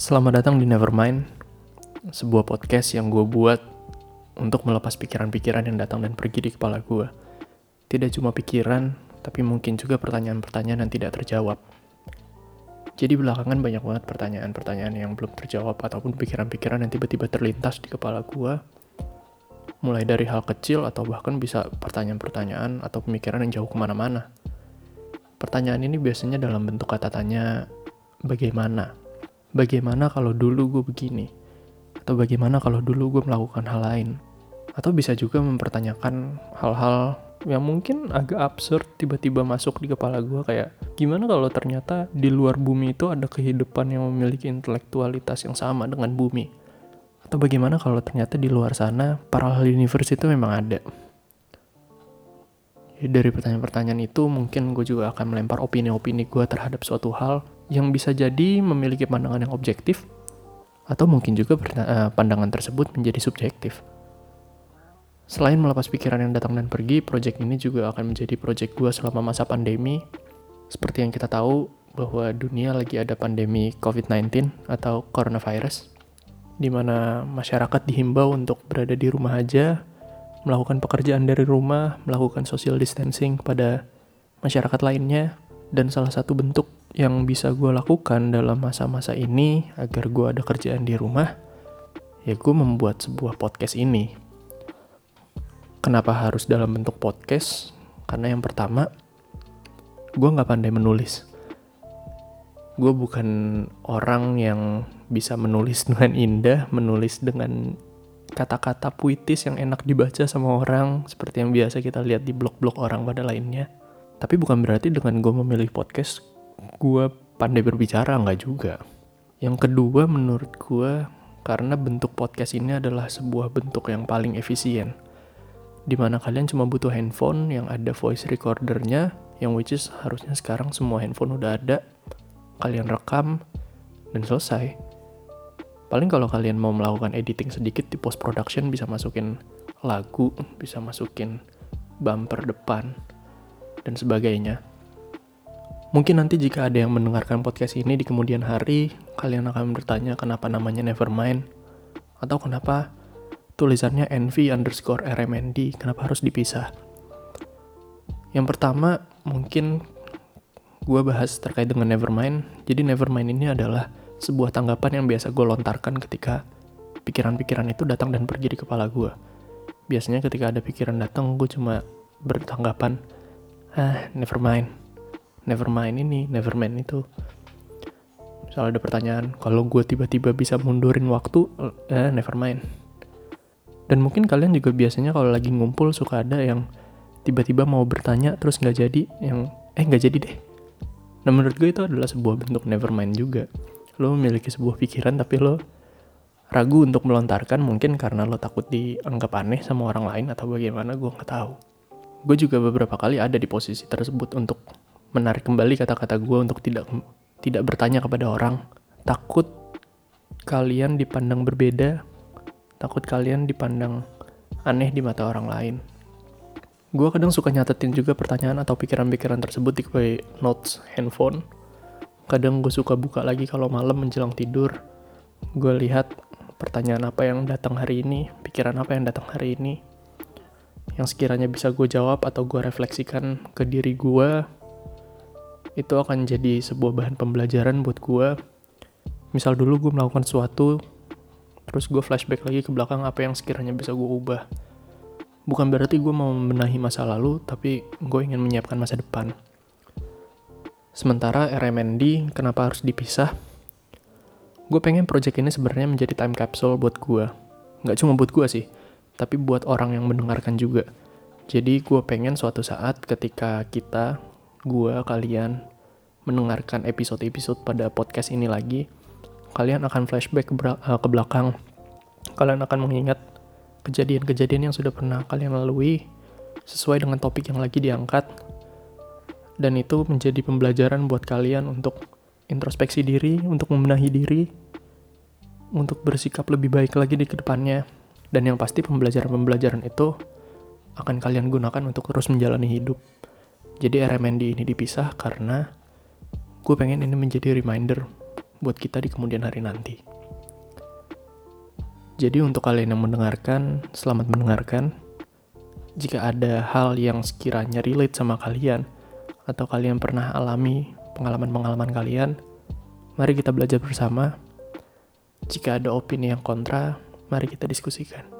Selamat datang di Nevermind, sebuah podcast yang gue buat untuk melepas pikiran-pikiran yang datang dan pergi di kepala gue. Tidak cuma pikiran, tapi mungkin juga pertanyaan-pertanyaan yang tidak terjawab. Jadi belakangan banyak banget pertanyaan-pertanyaan yang belum terjawab ataupun pikiran-pikiran yang tiba-tiba terlintas di kepala gue. Mulai dari hal kecil atau bahkan bisa pertanyaan-pertanyaan atau pemikiran yang jauh ke mana-mana. Pertanyaan ini biasanya dalam bentuk kata tanya, bagaimana? Bagaimana kalau dulu gue begini? Atau bagaimana kalau dulu gue melakukan hal lain? Atau bisa juga mempertanyakan hal-hal yang mungkin agak absurd tiba-tiba masuk di kepala gue kayak gimana kalau ternyata di luar bumi itu ada kehidupan yang memiliki intelektualitas yang sama dengan bumi? Atau bagaimana kalau ternyata di luar sana parallel universe itu memang ada? Jadi dari pertanyaan-pertanyaan itu mungkin gue juga akan melempar opini-opini gue terhadap suatu hal yang bisa jadi memiliki pandangan yang objektif atau mungkin juga eh, pandangan tersebut menjadi subjektif. Selain melepas pikiran yang datang dan pergi, project ini juga akan menjadi project gue selama masa pandemi. Seperti yang kita tahu bahwa dunia lagi ada pandemi COVID-19 atau coronavirus, di mana masyarakat dihimbau untuk berada di rumah aja melakukan pekerjaan dari rumah, melakukan social distancing pada masyarakat lainnya, dan salah satu bentuk yang bisa gue lakukan dalam masa-masa ini agar gue ada kerjaan di rumah, ya gue membuat sebuah podcast ini. Kenapa harus dalam bentuk podcast? Karena yang pertama, gue nggak pandai menulis. Gue bukan orang yang bisa menulis dengan indah, menulis dengan kata-kata puitis yang enak dibaca sama orang seperti yang biasa kita lihat di blog-blog orang pada lainnya. Tapi bukan berarti dengan gue memilih podcast, gue pandai berbicara, nggak juga. Yang kedua menurut gue, karena bentuk podcast ini adalah sebuah bentuk yang paling efisien. Di mana kalian cuma butuh handphone yang ada voice recordernya, yang which is harusnya sekarang semua handphone udah ada. Kalian rekam, dan selesai paling kalau kalian mau melakukan editing sedikit di post production bisa masukin lagu, bisa masukin bumper depan dan sebagainya. Mungkin nanti jika ada yang mendengarkan podcast ini di kemudian hari, kalian akan bertanya kenapa namanya Nevermind atau kenapa tulisannya NV underscore RMND, kenapa harus dipisah. Yang pertama, mungkin gue bahas terkait dengan Nevermind. Jadi Nevermind ini adalah sebuah tanggapan yang biasa gue lontarkan ketika pikiran-pikiran itu datang dan pergi di kepala gue. Biasanya ketika ada pikiran datang, gue cuma bertanggapan, ah, never mind. Never mind ini, never mind itu. Misalnya ada pertanyaan, kalau gue tiba-tiba bisa mundurin waktu, eh, never mind. Dan mungkin kalian juga biasanya kalau lagi ngumpul suka ada yang tiba-tiba mau bertanya terus nggak jadi, yang eh nggak jadi deh. Nah menurut gue itu adalah sebuah bentuk never mind juga lo memiliki sebuah pikiran tapi lo ragu untuk melontarkan mungkin karena lo takut dianggap aneh sama orang lain atau bagaimana gue nggak tahu. Gue juga beberapa kali ada di posisi tersebut untuk menarik kembali kata-kata gue untuk tidak tidak bertanya kepada orang. Takut kalian dipandang berbeda, takut kalian dipandang aneh di mata orang lain. Gue kadang suka nyatetin juga pertanyaan atau pikiran-pikiran tersebut di notes handphone kadang gue suka buka lagi kalau malam menjelang tidur gue lihat pertanyaan apa yang datang hari ini pikiran apa yang datang hari ini yang sekiranya bisa gue jawab atau gue refleksikan ke diri gue itu akan jadi sebuah bahan pembelajaran buat gue misal dulu gue melakukan sesuatu terus gue flashback lagi ke belakang apa yang sekiranya bisa gue ubah bukan berarti gue mau membenahi masa lalu tapi gue ingin menyiapkan masa depan Sementara RMND kenapa harus dipisah? Gue pengen project ini sebenarnya menjadi time capsule buat gue. Nggak cuma buat gue sih, tapi buat orang yang mendengarkan juga. Jadi gue pengen suatu saat ketika kita, gue, kalian, mendengarkan episode-episode pada podcast ini lagi, kalian akan flashback ke, eh, ke belakang. Kalian akan mengingat kejadian-kejadian yang sudah pernah kalian lalui sesuai dengan topik yang lagi diangkat dan itu menjadi pembelajaran buat kalian untuk introspeksi diri, untuk membenahi diri, untuk bersikap lebih baik lagi di ke depannya. Dan yang pasti pembelajaran-pembelajaran itu akan kalian gunakan untuk terus menjalani hidup. Jadi RMND ini dipisah karena gue pengen ini menjadi reminder buat kita di kemudian hari nanti. Jadi untuk kalian yang mendengarkan, selamat mendengarkan. Jika ada hal yang sekiranya relate sama kalian, atau kalian pernah alami pengalaman-pengalaman kalian, mari kita belajar bersama. Jika ada opini yang kontra, mari kita diskusikan.